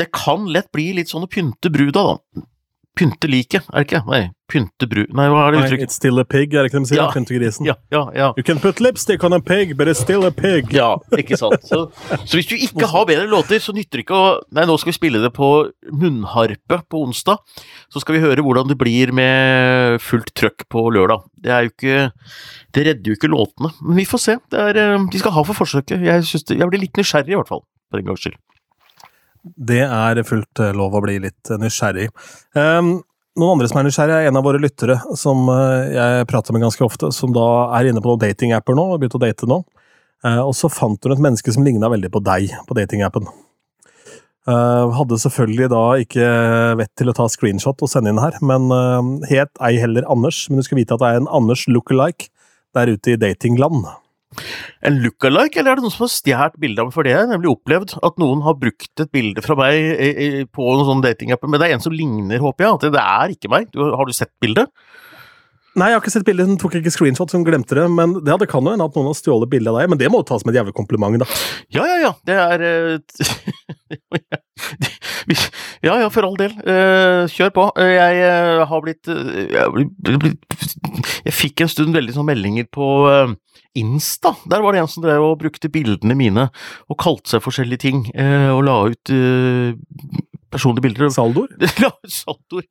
det kan lett bli litt sånn å pynte bruda, da. Pynte liket, er det ikke? Nei, pynte bru... Nei, hva er det uttrykket? It's still a pig, er det ikke det de sier? Ja. Pynte grisen. Ja, ja, ja. You can put lipstick on a pig, but it's still a pig. Ja, ikke sant. Så, så hvis du ikke har bedre låter, så nytter det ikke å Nei, nå skal vi spille det på munnharpe på onsdag. Så skal vi høre hvordan det blir med fullt trøkk på lørdag. Det er jo ikke Det redder jo ikke låtene. Men vi får se. Er, eh, de skal ha for forsøket. Jeg, det, jeg blir litt nysgjerrig, i hvert fall. For en gangs skyld. Det er fullt eh, lov å bli litt eh, nysgjerrig. Um, noen andre som er nysgjerrig, er en av våre lyttere som eh, jeg prater med ganske ofte, som da er inne på noen datingapper nå, og begynt å date nå. Uh, og så fant hun et menneske som ligna veldig på deg på datingappen. Uh, hadde selvfølgelig da ikke vett til å ta screenshot og sende inn her, men uh, het ei heller Anders. Men du skal vite at det er en Anders look-alike der ute i datingland. En look-alike, eller er det noen som har stjålet bildet av meg? For det har jeg nemlig opplevd, at noen har brukt et bilde fra meg på noen sånn datingapp. Men det er en som ligner, håper jeg. At det er ikke meg. Har du sett bildet? Nei, jeg har ikke sett bildet. Hun tok ikke screenshot, hun glemte det. Men det, det kan jo hende at noen har stjålet bilde av deg. Men det må jo tas med et jævlig kompliment, da. Ja, ja, ja. Det er Ja, ja, for all del. Uh, kjør på. Jeg uh, har blitt jeg, jeg, fikk en stund veldig sånn meldinger på Insta. Der var det en som drev og brukte bildene mine og kalte seg forskjellige ting. og la ut personlige bilder. Saldoer? la ut saldoer.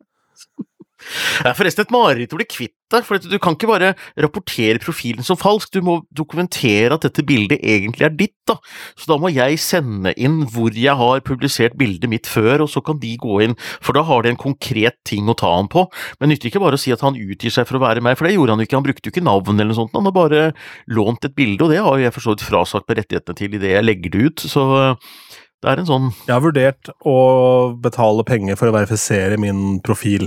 Det er forresten et mareritt å bli kvitt deg, for du kan ikke bare rapportere profilen som falsk, du må dokumentere at dette bildet egentlig er ditt, da. Så da må jeg sende inn hvor jeg har publisert bildet mitt før, og så kan de gå inn, for da har de en konkret ting å ta han på. Men det nytter ikke bare å si at han utgir seg for å være meg, for det gjorde han jo ikke, han brukte jo ikke navn eller noe sånt, han har bare lånt et bilde, og det har jo jeg for så vidt frasagt med rettighetene til idet jeg legger det ut, så det er en sånn Jeg har vurdert å betale penger for å verifisere min profil.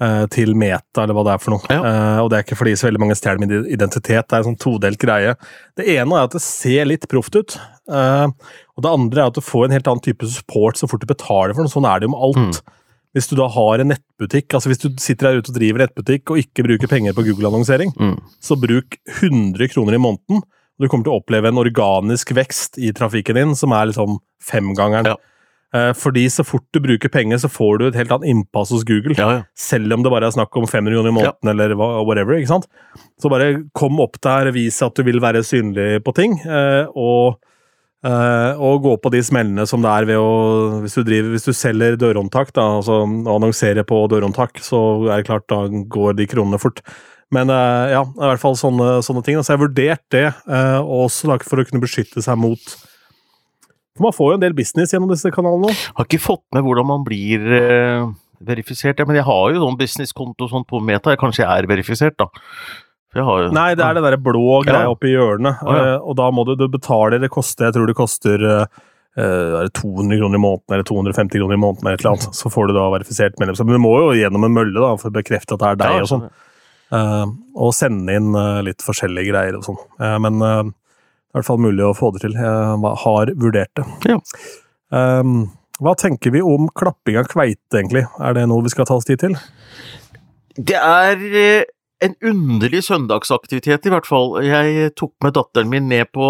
Eh, til Meta, eller hva det er for noe. Ja. Eh, og det er ikke fordi så veldig mange stjeler min identitet. Det er en sånn todelt greie. Det ene er at det ser litt proft ut. eh, og det andre er at du får en helt annen type support så fort du betaler for noe. Sånn er det jo med alt. Hvis du da har en nettbutikk, altså hvis du sitter der ute og driver nettbutikk og ikke bruker penger på Google-annonsering, Mm. så bruk 100 kroner i måneden. og Du kommer til å oppleve en organisk vekst i trafikken din som er liksom femgangeren. Ja. Eh, Fordi så fort du bruker penger, så får du et helt annet innpass hos Google. Ja, ja. Selv om det bare er snakk om 500 kroner i måneden eller whatever. ikke sant? Så bare kom opp der, vis at du vil være synlig på ting, eh, og, eh, og gå på de smellene som det er ved å Hvis du, driver, hvis du selger dørhåndtak, da, altså annonserer på dørhåndtak, så er det klart, da går de kronene fort. Men ja, i hvert fall sånne, sånne ting. Så jeg har vurdert det, også for å kunne beskytte seg mot For man får jo en del business gjennom disse kanalene. Har ikke fått med hvordan man blir eh, verifisert, ja, men jeg har jo sånn businesskonto og på Meta. Jeg Kanskje jeg er verifisert, da. Jeg har Nei, det er det derre blå greia Ja. oppi hjørnet, Å, ja. eh, og da må du, du betale Det koster, jeg tror det koster Uh, eh, er det 200 kroner i måneden eller 250 kroner i måneden, eller et eller annet. Så får du da verifisert medlemskap. Men du må jo gjennom en mølle da, for å bekrefte at det er deg og sånn. Uh, og sende inn uh, litt forskjellige greier og sånn. Eh, men eh, det er i hvert fall mulig å få det til. Jeg har vurdert det. Ja. Um, hva tenker vi om klapping av kveite, egentlig? Er det noe vi skal ta oss tid til? Det er eh, en underlig søndagsaktivitet, i hvert fall. Jeg tok med datteren min ned på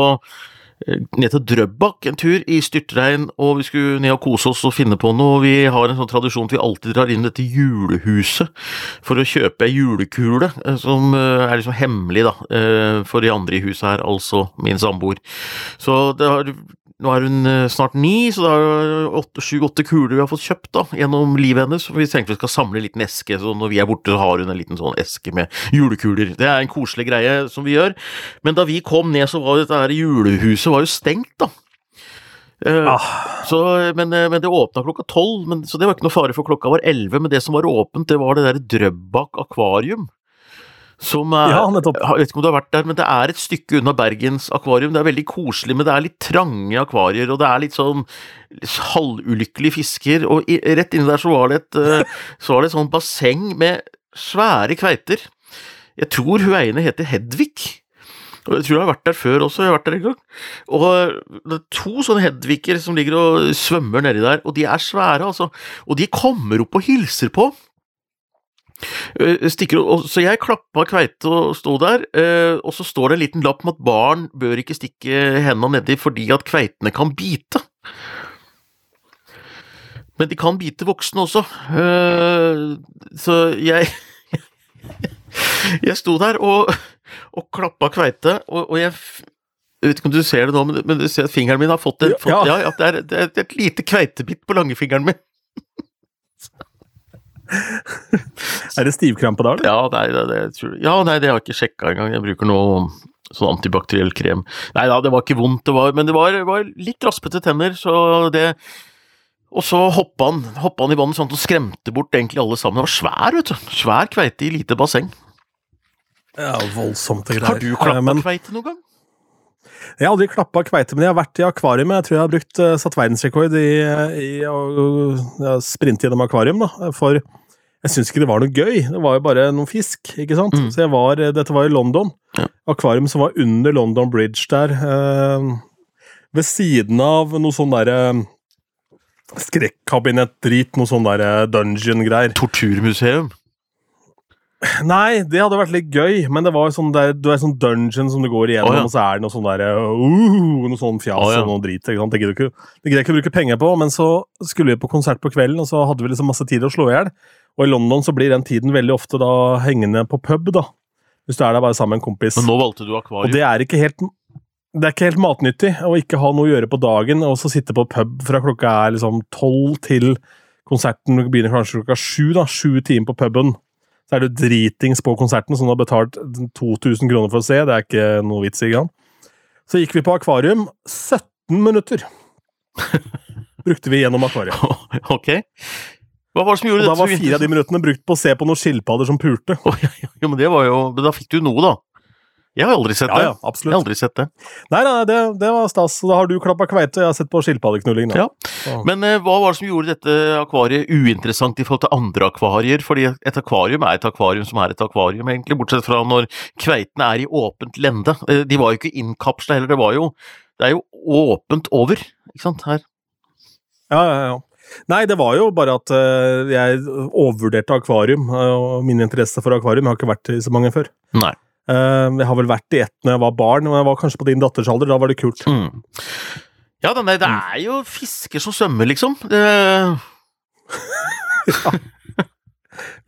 ned til Drøbak en tur i styrtregn, og vi skulle ned og kose oss og finne på noe. Vi har en sånn tradisjon at vi alltid drar inn dette julehuset for å kjøpe ei julekule, eh, som eh, er liksom hemmelig da, eh, for de andre i huset her, altså min samboer. Så det har nå er hun eh, snart ni, så det er sju-åtte kuler vi har fått kjøpt da, gjennom livet hennes. Vi tenkte vi skal samle en liten eske, så når vi er borte, så har hun en liten sånn eske med julekuler. Det er en koselig greie som vi gjør. Men da vi kom ned, så var dette her julehuset var jo stengt, da. Uh, Ah. så, men, eh, men det åpna klokka tolv, men- så det var ikke noe fare for klokka var elleve. Men det som var åpent, det var det der Drøbak akvarium. Som er, Ja, jeg vet ikke om du har vært der, men det er et stykke unna Bergens akvarium. Det er veldig koselig, men det er litt trange akvarier, og det er litt sånn halvulykkelige fisker. Og i, rett inni der så var det et, eh, så var det et sånn basseng med svære kveiter. Jeg tror hun ene heter Hedvig. Og jeg tror jeg har vært der før også, jeg har vært der en gang. Og det er to sånne Hedviger som ligger og svømmer nedi der, og de er svære, altså. Og de kommer opp og hilser på. Eh, Stikker, så jeg klappa kveite og sto der, eh, og så står det en liten lapp om at barn bør ikke stikke hendene nedi fordi at kveitene kan bite. Men de kan bite voksne også, eh, så jeg Jeg sto der og, og klappa kveite, og, og jeg jeg vet ikke om du ser det nå, men, men du ser at fingeren min har fått, en, fått Ja. ja, ja, det, er, det er et lite kveitebitt på langfingeren min. Er det stivkrampe da, eller? Ja, nei, det, det, jeg tror, ja, nei, det har jeg ikke sjekka engang. Jeg bruker noe sånn antibakteriell krem. Nei da, det var ikke vondt, det var, men det var, var litt raspete tenner, så det Og så hoppa han, hoppa han i vannet sånn at han skremte bort egentlig alle sammen. Det var svær, vet du. Svær kveite i lite basseng. Ja, voldsomt greier. Har du klappa Eh, men- kveite noen gang? Jeg har aldri klappa kveite, men jeg har vært i akvarium. Jeg tror jeg har brukt, eh, satt verdensrekord i, i å sprinte gjennom akvarium, da. For jeg syns ikke det var noe gøy. Det var jo bare noen fisk, ikke sant. Mm. Så jeg var, eh, dette var i London. Ja. Akvarium som var under London Bridge der. Eh, ved siden av noe sånn derre skrekkabinett-drit, noe sånn derre dungeon-greier. Torturmuseum. Nei, det hadde vært litt gøy, men det var sånn der, du er sånn dungeon som du går igjennom, oh, ja. og så er det noe sånn der, uh, noe sånn fjas oh, ja. og noe drit. Ikke sant? Det gidder jeg ikke, å bruke penger på, men så skulle vi på konsert på kvelden, og så hadde vi liksom masse tid å slå i hjel. Og i London så blir den tiden veldig ofte da hengende på pub, da. Hvis du er der bare sammen med en kompis. Men nå valgte du Og akvarium. det er ikke helt det er ikke helt matnyttig å ikke ha noe å gjøre på dagen, og så sitte på pub fra klokka er liksom tolv til konserten begynner kanskje klokka sju. da, Sju timer på puben. Så er du dritings på konserten, som du har betalt 2000 kroner for å se. Det er ikke noe vits i. Gang. Så gikk vi på akvarium. 17 minutter brukte vi gjennom akvariet. ok. Hva var det som Og gjorde da var fire av de minuttene brukt på å se på noen skilpadder som pulte. Oh, ja, ja, men det var jo Men da fikk du noe, da. Jeg har aldri sett Ja, det. ja, Jeg har aldri sett det. Nei, nei, det, det var stas. Da har du klappa kveite, og jeg har sett på skilpaddeknulling. Ja. Men eh, hva var det som gjorde dette akvariet uinteressant i forhold til andre akvarier? Fordi et akvarium er et akvarium som er et akvarium, egentlig, bortsett fra når kveitene er i åpent lende. Eh, De var jo ikke innkapsla heller, det var jo Det er jo åpent over, ikke sant, her. Ja, ja, ja. Nei, det var jo bare at eh, jeg overvurderte akvarium, eh, og min interesse for akvarium. Jeg har ikke vært i så mange før. Nei. Eh, jeg har vel vært i ett når jeg var barn, og jeg var kanskje på din datters alder. Da var det kult. Mm. Ja, den det er jo fisker som svømmer, liksom. Det,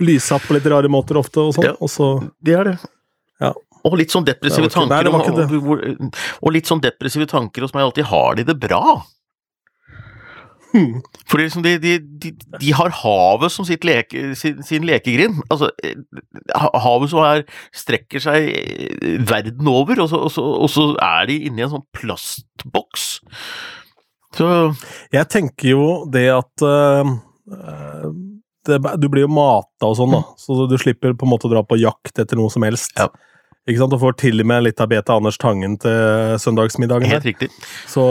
Lysatt på litt rare måter ofte, og sånn. Ja. Og så det er det. Ja. Og litt sånn depressive nei, tanker. og litt sånn depressive tanker hos meg alltid. Har de det bra? Fordi liksom de, de, de, de har havet som sitt leke, sin, sin lekegrind. Altså, eh, havet som er, strekker seg eh, verden over, og så, og, så, og så er de inni en sånn plastboks. Så Jeg tenker jo det at eh, det, Du blir jo mata og sånn, da, så du slipper på en måte å dra på jakt etter noe som helst. Ja. Ikke sant? Og får til og med litt av Bete Anders Tangen til søndagsmiddagen. helt riktig. Så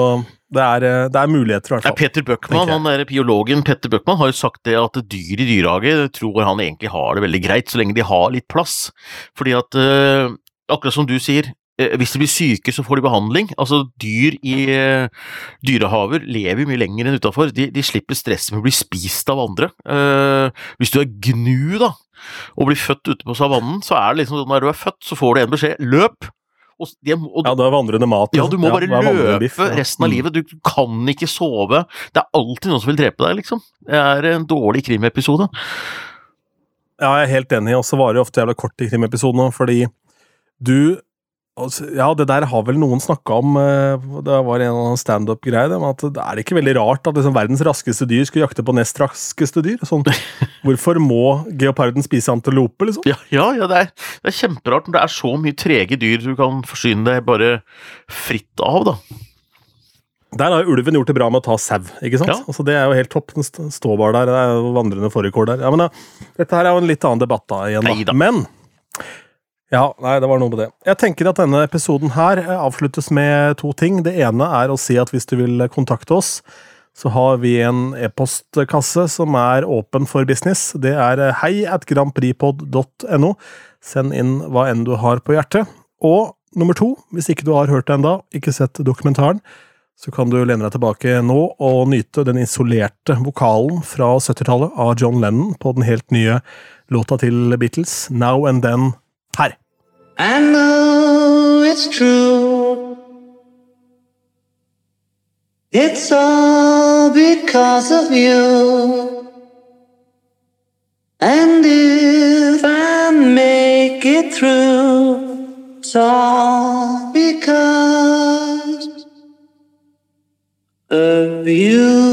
det er, eh, det er muligheter, i hvert Ja, fall. Peter Bøckmann, han der biologen Petter Bøckmann har jo sagt det at dyr i dyrehage tror han egentlig har det veldig greit, så lenge de har litt plass. Fordi at, eh, akkurat som du sier, eh, hvis de blir syke, så får de behandling. Altså, dyr i eh, dyrehaver lever mye lenger enn utafor. De, de slipper stresset med å bli spist av andre. Eh, hvis du er gnu, da, og blir født ute på savannen, så er det liksom sånn når du er født, så får du en beskjed løp! Og, de, og Ja, det er vandrende mat. ja, liksom. du må bare løpe biff, ja. resten av Mm. livet. Du kan ikke sove. Det er alltid noen som vil drepe deg, liksom. Det er en dårlig krimepisode. Ja, jeg er helt enig, og så varer det ofte jævla kort i krimepisodene, fordi du altså, Ja, det der har vel noen snakka om, eh, det var en standup-greie, at det er ikke veldig rart at liksom verdens raskeste dyr skulle jakte på nest raskeste dyr? Sånn, hvorfor må geoparden spise antilope, liksom? Ja, ja, ja det, er, det er kjemperart når det er så mye trege dyr du kan forsyne deg bare fritt av, da. Der har ulven gjort det bra med å ta sau, ikke sant? Ja. Altså, det er jo helt topp. Den står bare der, det er jo vandrende fårikål der. Ja, men da, dette her er jo en litt annen debatt da, igjen, da. Neida. Men ja, nei, det var noe med det. Jeg tenker at denne episoden her eh, avsluttes med to ting. Det ene er å si at hvis du vil kontakte oss, så har vi en e-postkasse som er åpen for business. Det er eh, hei at grandprixpod.no. Send inn hva enn du har på hjertet. Og nummer to, hvis ikke du har hørt det ennå, ikke sett dokumentaren, så kan du lene deg tilbake nå og nyte den isolerte vokalen fra 70-tallet av John Lennon på den helt nye låta til Beatles, Now and Then, her. I know it's true. It's all because of you. And if I make it through, it's all because of you.